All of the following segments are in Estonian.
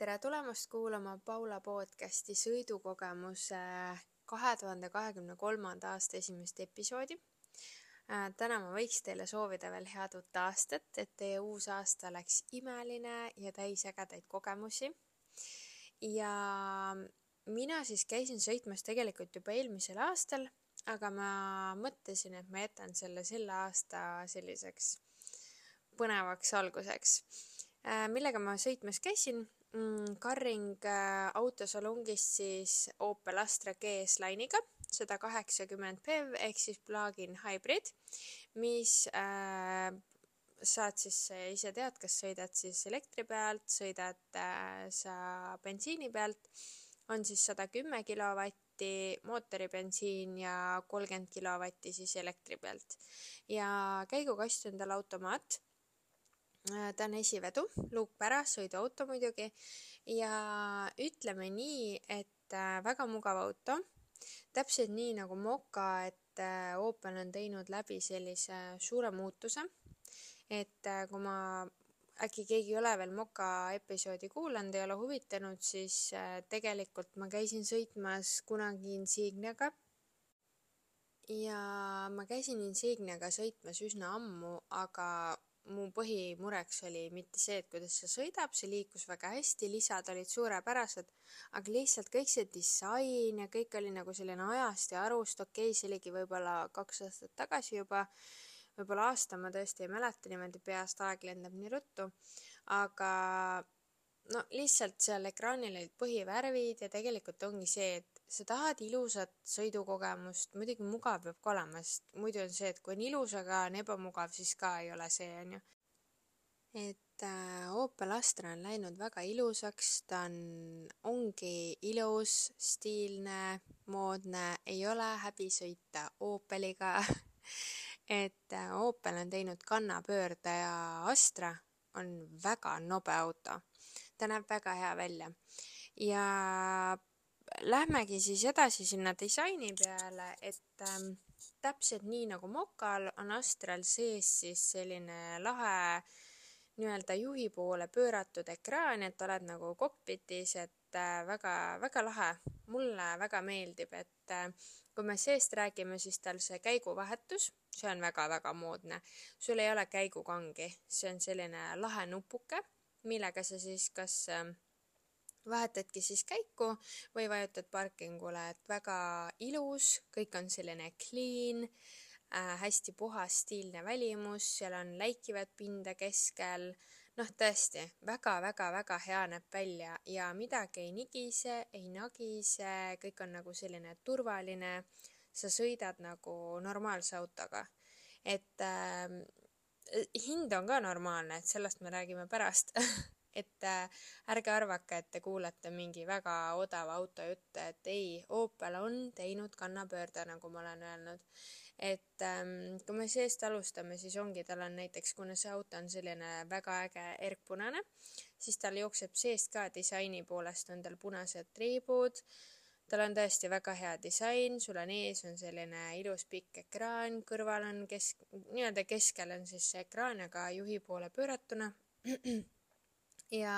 tere tulemast kuulama Paula podcasti sõidukogemuse kahe tuhande kahekümne kolmanda aasta esimest episoodi. Äh, täna ma võiks teile soovida veel head uut aastat, et teie uus aasta oleks imeline ja täis ägedaid kogemusi. ja mina siis käisin sõitmas tegelikult juba eelmisel aastal, aga ma mõtlesin, et ma jätan selle selle aasta selliseks põnevaks alguseks. Äh, millega ma sõitmas käisin mm, Carring äh, autosalongist siis Opel Astra GS-Line'iga, sada kaheksakümmend PEV ehk siis plug-in hybrid, mis äh, saad siis ise tead, kas sõidad siis elektri pealt, sõidad äh, sa bensiini pealt, on siis sada kümme kilovatti mootoribensiin ja kolmkümmend kilovatti siis elektri pealt. ja käigukast on tal automaat Äh, ta on esivedu, luuk päras, sõiduauto muidugi. Ja ütleme nii, et äh, väga mugav auto, täpselt nii nagu Moka, et äh, Opel on teinud läbi sellise suure muutuse, et kui ma äkki keegi ei ole veel Moka episoodi kuulanud, ei ole huvitanud, siis tegelikult ma käisin sõitmas kunagi Insigniaga. Ja ma käisin Insigniaga sõitmas üsna ammu, aga mu põhimureks oli mitte see, et kuidas see sõidab, see liikus väga hästi, lisad olid suurepärased, aga lihtsalt kõik see disain ja kõik oli nagu selline ajast ja arust, okei okay,, see oligi võib-olla kaks aastat tagasi juba, võib-olla aasta, ma tõesti ei mäleta niimoodi peast, aeg lendab nii ruttu, aga no lihtsalt seal ekraanil olid põhivärvid ja tegelikult ongi see, et sa tahad ilusat sõidukogemust, muidugi mugav peab ka olema, sest muidu on see, et kui on ilus, aga on ebamugav, siis ka ei ole see, on ju. et äh, Opel Astra on läinud väga ilusaks, ta on, ongi ilus, stiilne, moodne, ei ole häbi sõita Opeliga et äh, Opel on teinud kannapöörde ja Astra on väga nobe auto. ta näeb väga hea välja ja lähmegi siis edasi sinna disaini peale, et ähm, täpselt nii nagu Mokal on Astral sees siis selline lahe nii-öelda juhi poole pööratud ekraan, et oled nagu kokpitis, et äh, väga, väga lahe. mulle väga meeldib, et äh, kui me seest räägime, siis tal see käiguvahetus, see on väga-väga moodne. sul ei ole käigukangi, see on selline lahe nupuke, millega sa siis kas äh, vahetadki siis käiku või vajutad parkingule, et väga ilus, kõik on selline clean äh,, hästi puhas, stiilne välimus, seal on läikivat pinda keskel, noh, tõesti väga-väga-väga hea näeb välja ja midagi ei nigise, ei nagise, kõik on nagu selline turvaline, sa sõidad nagu normaalse autoga. et äh, hind on ka normaalne, et sellest me räägime pärast et äh, ärge arvake, et te kuulete mingi väga odava auto jutte, et ei, Opel on teinud kannapöörde, nagu ma olen öelnud. et ähm, kui me seest alustame, siis ongi, tal on näiteks, kuna see auto on selline väga äge erkpunane, siis tal jookseb seest ka disaini poolest on tal punased triibud, tal on tõesti väga hea disain, sul on ees on selline ilus pikk ekraan, kõrval on kesk, nii-öelda keskel on siis see ekraan, aga juhi poole pööratuna ja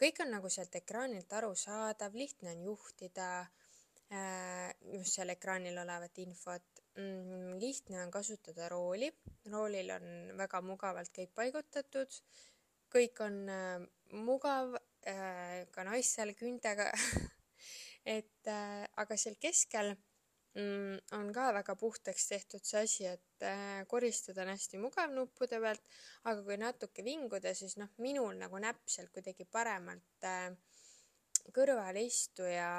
kõik on nagu sealt ekraanilt arusaadav, lihtne on juhtida äh, just seal ekraanil olevat infot. Mm,. lihtne on kasutada rooli, roolil on väga mugavalt kõik paigutatud, kõik on äh, mugav äh,, ka naistel küüntega et aga seal keskel on ka väga puhtaks tehtud see asi, et äh, koristada on hästi mugav nuppude pealt, aga kui natuke vinguda, siis noh, minul nagu näpp sealt kuidagi paremalt äh, kõrvale istuja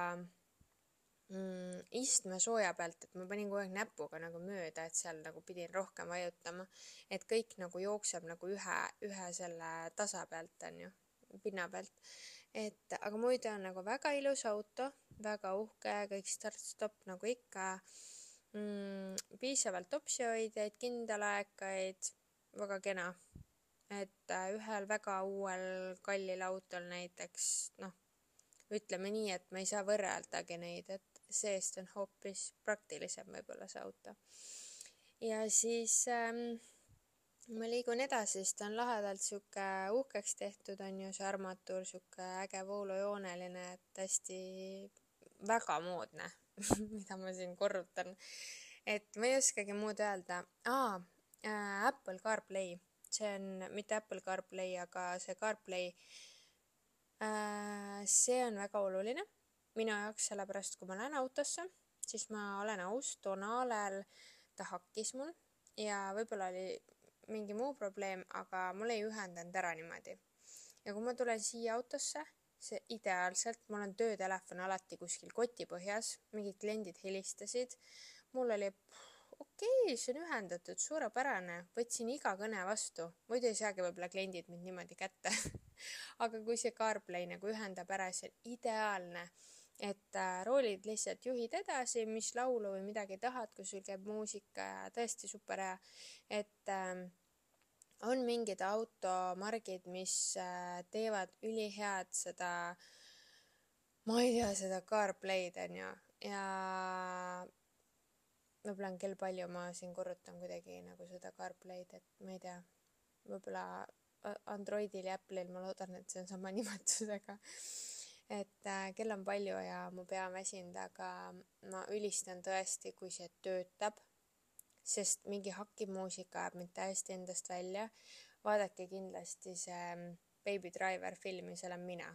mm, istmesooja pealt, et ma panin kogu aeg näpuga nagu mööda, et seal nagu pidin rohkem vajutama, et kõik nagu jookseb nagu ühe, ühe selle tasa pealt, on ju, pinna pealt. Et aga muidu on nagu väga ilus auto, väga uhke, kõik start-stopp nagu ikka mm,. piisavalt optsiohoidjaid, kindalaekaid, väga kena. et äh, ühel väga uuel kallil autol näiteks noh, ütleme nii, et ma ei saa võrreldagi neid, et seest on hoopis praktilisem võib-olla see auto. ja siis ähm, ma liigun edasi, siis ta on lahedalt sihuke uhkeks tehtud, on ju, see armatuur, sihuke äge voolujooneline, et hästi väga moodne mida ma siin korrutan. et ma ei oskagi muud öelda. aa äh,, Apple CarPlay, see on mitte Apple CarPlay, aga see CarPlay äh,. see on väga oluline minu jaoks, sellepärast kui ma lähen autosse, siis ma olen aus, Donalel ta hakkis mul ja võib-olla oli mingi muu probleem, aga mul ei ühendanud ära niimoodi. ja kui ma tulen siia autosse, see ideaalselt, mul on töötelefon alati kuskil koti põhjas, mingid kliendid helistasid, mul oli okei okay,, see on ühendatud, suurepärane, võtsin iga kõne vastu, muidu ei saagi võib-olla kliendid mind niimoodi kätte aga kui see CarPlay nagu ühendab ära, see on ideaalne et äh, roolid lihtsalt juhid edasi, mis laulu või midagi tahad, kui sul käib muusika ja tõesti super hea. et äh, on mingid automargid, mis äh, teevad ülihead seda, ma ei tea, seda CarPlay'd onju. Ja võib-olla on kell palju, ma siin korrutan kuidagi nagu seda CarPlay'd, et ma ei tea, võib-olla Androidil ja Apple'il ma loodan, et see on sama nimetusega. Et äh, kell on palju ja mu pea on väsinud, aga ma ülistan tõesti, kui see töötab, sest mingi hakkiv muusika ajab mind täiesti endast välja. vaadake kindlasti see mm, Baby Driver filmi, seal on mina.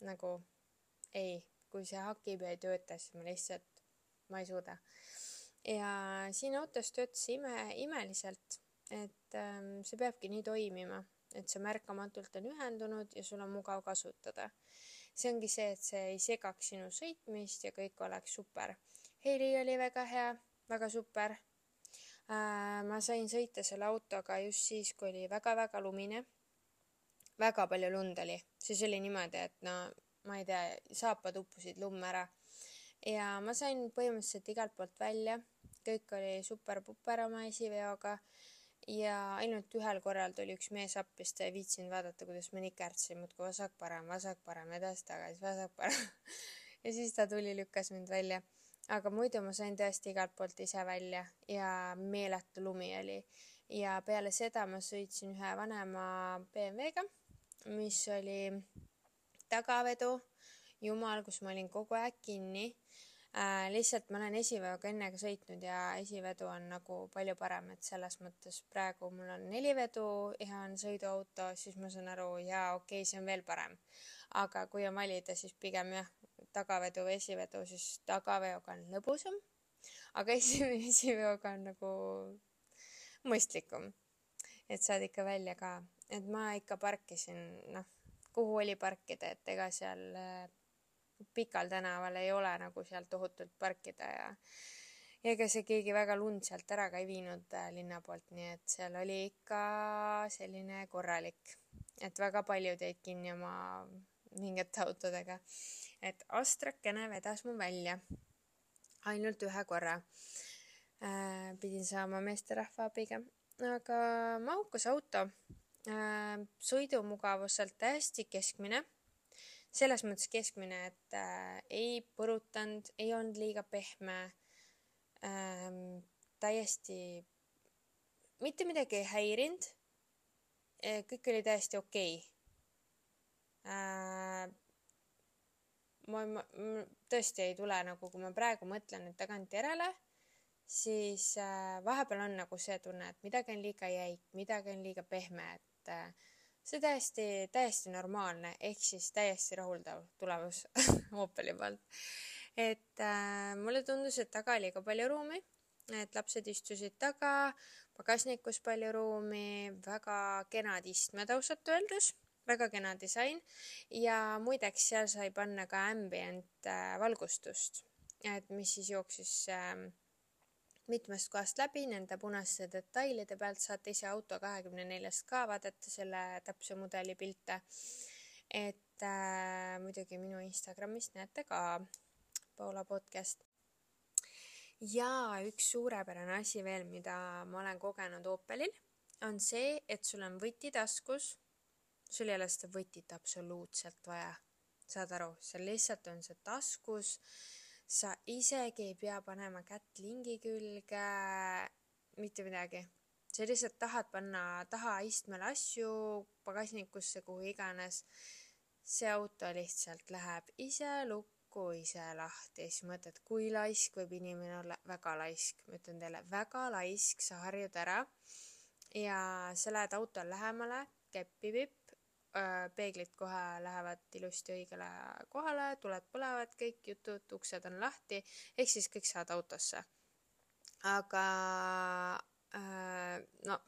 nagu ei, kui see hakib ja ei tööta, siis ma lihtsalt, ma ei suuda. ja siin autos töötas ime, imeliselt, et ähm, see peabki nii toimima, et see märkamatult on ühendunud ja sul on mugav kasutada see ongi see, et see ei segaks sinu sõitmist ja kõik oleks super. heli oli väga hea, väga super. Ma sain sõita selle autoga just siis, kui oli väga-väga lumine. väga palju lund oli, siis oli niimoodi, et no ma ei tea, saapad uppusid lumme ära. ja ma sain põhimõtteliselt igalt poolt välja, kõik oli super-puper oma esiveoga ja ainult ühel korral tuli üks mees appi, sest ta ei viitsinud vaadata, kuidas ma nikerdasin muudkui vasak-parem, vasak-parem, edasi-tagasi, vasak-parem ja siis ta tuli, lükkas mind välja. Aga muidu ma sain tõesti igalt poolt ise välja ja meeletu lumi oli. ja peale seda ma sõitsin ühe vanema BMW-ga, mis oli tagavedu, jumal, kus ma olin kogu aeg kinni äh,. lihtsalt ma olen esiveoga enne ka sõitnud ja esivedu on nagu palju parem, et selles mõttes praegu mul on nelivedu ja on sõiduauto, siis ma saan aru, jaa, okei okay,, see on veel parem. aga kui on valida, siis pigem jah, tagavedu või esivedu, siis tagaveoga on lõbusam. aga esi, esiveoga on nagu mõistlikum. et saad ikka välja ka, et ma ikka parkisin, noh, kuhu oli parkida, et ega seal äh, Pikal tänaval ei ole nagu seal tohutult parkida ja ja ega see keegi väga lund sealt ära ka ei viinud äh, linna poolt, nii et seal oli ikka selline korralik, et väga paljud jäid kinni oma mingite autodega. Et Astrakene vedas mu välja ainult ühe korra äh,. pidin saama meesterahva abiga, aga mahukas auto äh,, sõidumugavuselt täiesti keskmine selles mõttes keskmine, et äh, ei põrutanud, ei olnud liiga pehme täiesti, mitte midagi ei häirinud. Kõik oli täiesti okei okay. Äh,. ma, ma, tõesti ei tule nagu, kui ma praegu mõtlen nüüd tagantjärele, siis äh, vahepeal on nagu see tunne, et midagi on liiga jäik, midagi on liiga pehme, et äh, see täiesti, täiesti normaalne, ehk siis täiesti rahuldav tulemus Opeli poolt. et äh, mulle tundus, et taga oli ka palju ruumi, et lapsed istusid taga, pagasnikus palju ruumi, väga kenad istmed ausalt öeldes, väga kena disain ja muideks seal sai panna ka ambient äh, valgustust, et mis siis jooksis äh, mitmest kohast läbi, nende punaste detailide pealt saate ise auto kahekümne neljast ka vaadata selle täpse mudeli pilte. et äh, muidugi minu Instagramist näete ka Paula podcast. ja üks suurepärane asi veel, mida ma olen kogenud Opelil, on see, et sul on võti taskus. Sul ei ole seda võtit absoluutselt vaja, saad aru, seal lihtsalt on see taskus. Sa isegi ei pea panema kätt lingi külge, mitte midagi. sa lihtsalt tahad panna taha istmele asju, pagasnikusse, kuhu iganes. see auto lihtsalt läheb ise lukku, ise lahti. Ja siis mõtled, kui laisk võib inimene olla, väga laisk, ma ütlen teile, väga laisk, sa harjud ära. Ja sa lähed autole lähemale, keppi vipp, peeglid kohe lähevad ilusti õigele kohale, tuled põlevad, kõik jutud, uksed on lahti, ehk siis kõik saavad autosse. aga äh, no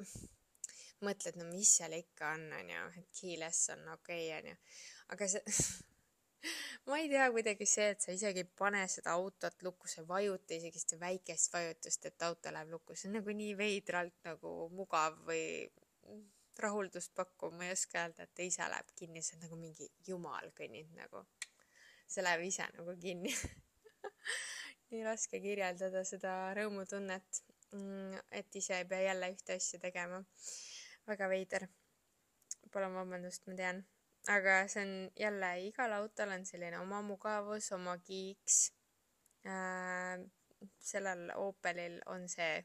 mõtled, no mis seal ikka on, onju, et keyless on okei okay,, onju, aga see ma ei tea, kuidagi see, et sa isegi ei pane seda autot lukku, sa ei vajuta isegi seda väikest vajutust, et auto läheb lukku, see on nagu nii veidralt nagu mugav või rahuldust pakkuv, ma ei oska öelda, et ise läheb kinni, see on nagu mingi jumal kõnnib nagu. see läheb ise nagu kinni nii raske kirjeldada seda rõõmutunnet, mm, et ise ei pea jälle ühte asja tegema. väga veider. palun vabandust, ma tean. aga see on jälle, igal autol on selline oma mugavus, oma kiiks äh,. sellel Opelil on see,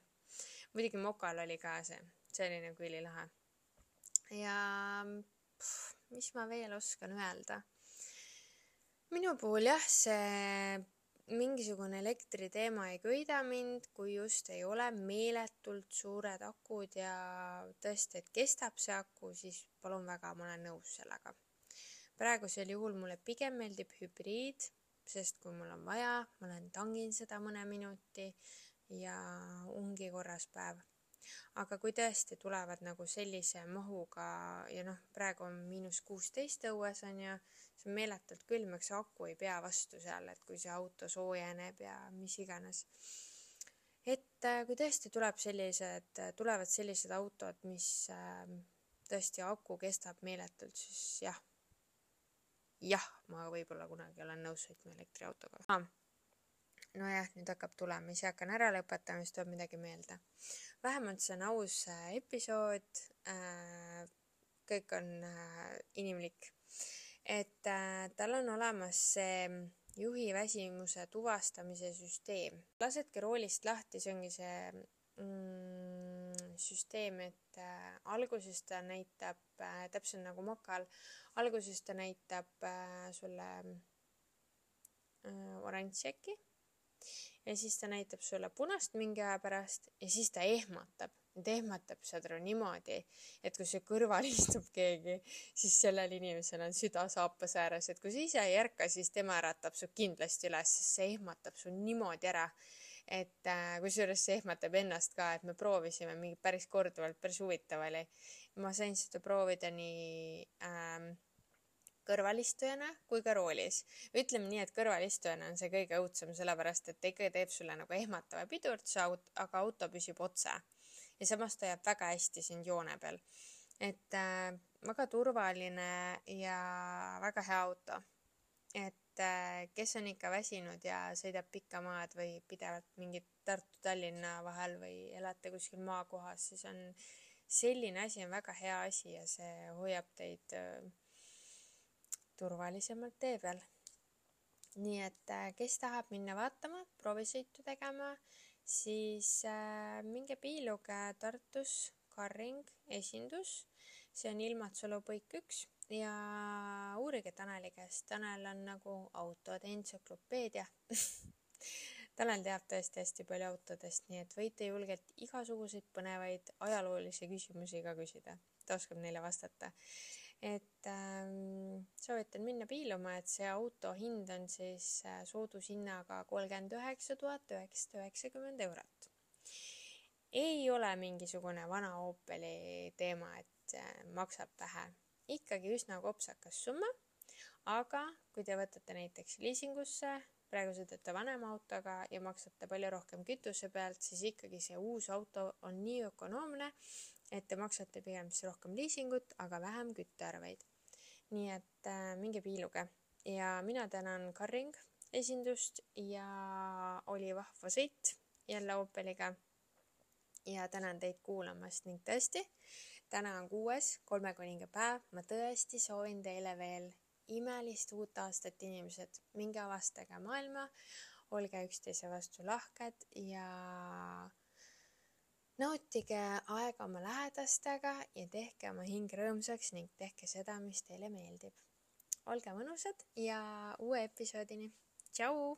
muidugi Mokal oli ka see, see oli nagu ülilahe ja pff, mis ma veel oskan öelda? minu puhul jah, see mingisugune elektriteema ei köida mind, kui just ei ole meeletult suured akud ja tõesti, et kestab see aku, siis palun väga, ma olen nõus sellega. praegusel juhul mulle pigem meeldib hübriid, sest kui mul on vaja, ma lähen tangin seda mõne minuti ja ongi korras päev aga kui tõesti tulevad nagu sellise mahuga ja noh, praegu on miinus kuusteist õues on ju, see on meeletult külm, eks aku ei pea vastu seal, et kui see auto soojeneb ja mis iganes. et äh, kui tõesti tuleb sellised, tulevad sellised autod, mis äh, tõesti aku kestab meeletult, siis jah, jah, ma võib-olla kunagi olen nõus sõitma elektriautoga ah nojah, nüüd hakkab tulema, ise hakkan ära lõpetama, siis tuleb midagi meelde. vähemalt see on aus äh, episood äh,. kõik on äh, inimlik. et tal on olemas see juhi väsimuse tuvastamise süsteem. lasedki roolist lahti, see ongi see mm, süsteem, et alguses ta näitab täpselt nagu mokal, alguses ta näitab sulle oranži äkki ja siis ta näitab sulle punast mingi aja pärast ja siis ta ehmatab. ta ehmatab, saad aru, niimoodi, et kui su kõrval istub keegi, siis sellel inimesel on süda saapas ääres, et kui sa ise ei ärka, siis tema äratab su kindlasti üles, sest see ehmatab su niimoodi ära et äh, kusjuures see ehmatab ennast ka, et me proovisime mingi päris korduvalt, päris huvitav oli. ma sain seda proovida nii ähm, kõrvalistujana kui ka roolis. ütleme nii, et kõrvalistujana on see kõige õudsem, sellepärast et ta ikka teeb sulle nagu ehmatava pidurduse, aga auto püsib otse. ja samas ta jääb väga hästi sind joone peal. et äh, väga turvaline ja väga hea auto. et äh, kes on ikka väsinud ja sõidab pikka maad või pidevalt mingit Tartu-Tallinna vahel või elate kuskil maakohas, siis on selline asi on väga hea asi ja see hoiab teid äh, turvalisemalt tee peal. nii et äh, kes tahab minna vaatama, proovisõitu tegema, siis äh, minge piiluge Tartus Carring esindus, see on Ilmatsalu põik üks ja uurige Taneli käest, Tanel on nagu autode entsüklopeedia Tanel teab tõesti hästi palju autodest, nii et võite julgelt igasuguseid põnevaid ajaloolisi küsimusi ka küsida, ta oskab neile vastata et ähm, soovitan minna piiluma, et see auto hind on siis äh, soodushinnaga kolmkümmend üheksa tuhat üheksasada üheksakümmend eurot. ei ole mingisugune vana Opeli teema, et äh, maksab vähe, ikkagi üsna kopsakas summa, aga kui te võtate näiteks liisingusse, praegu sõidate vanema autoga ja maksate palju rohkem kütuse pealt, siis ikkagi see uus auto on nii ökonoomne et te maksate pigem siis rohkem liisingut, aga vähem küttearveid. nii et äh, minge piiluge ja mina tänan Carring esindust ja oli vahva sõit jälle Opeliga. ja tänan teid kuulamast ning tõesti, täna on kuues kolmekuningapäev, ma tõesti soovin teile veel imelist uut aastat, inimesed, minge avastage maailma, olge üksteise vastu lahked ja nautige aega oma lähedastega ja tehke oma hing rõõmsaks ning tehke seda, mis teile meeldib. olge mõnusad ja uue episoodini. tšau.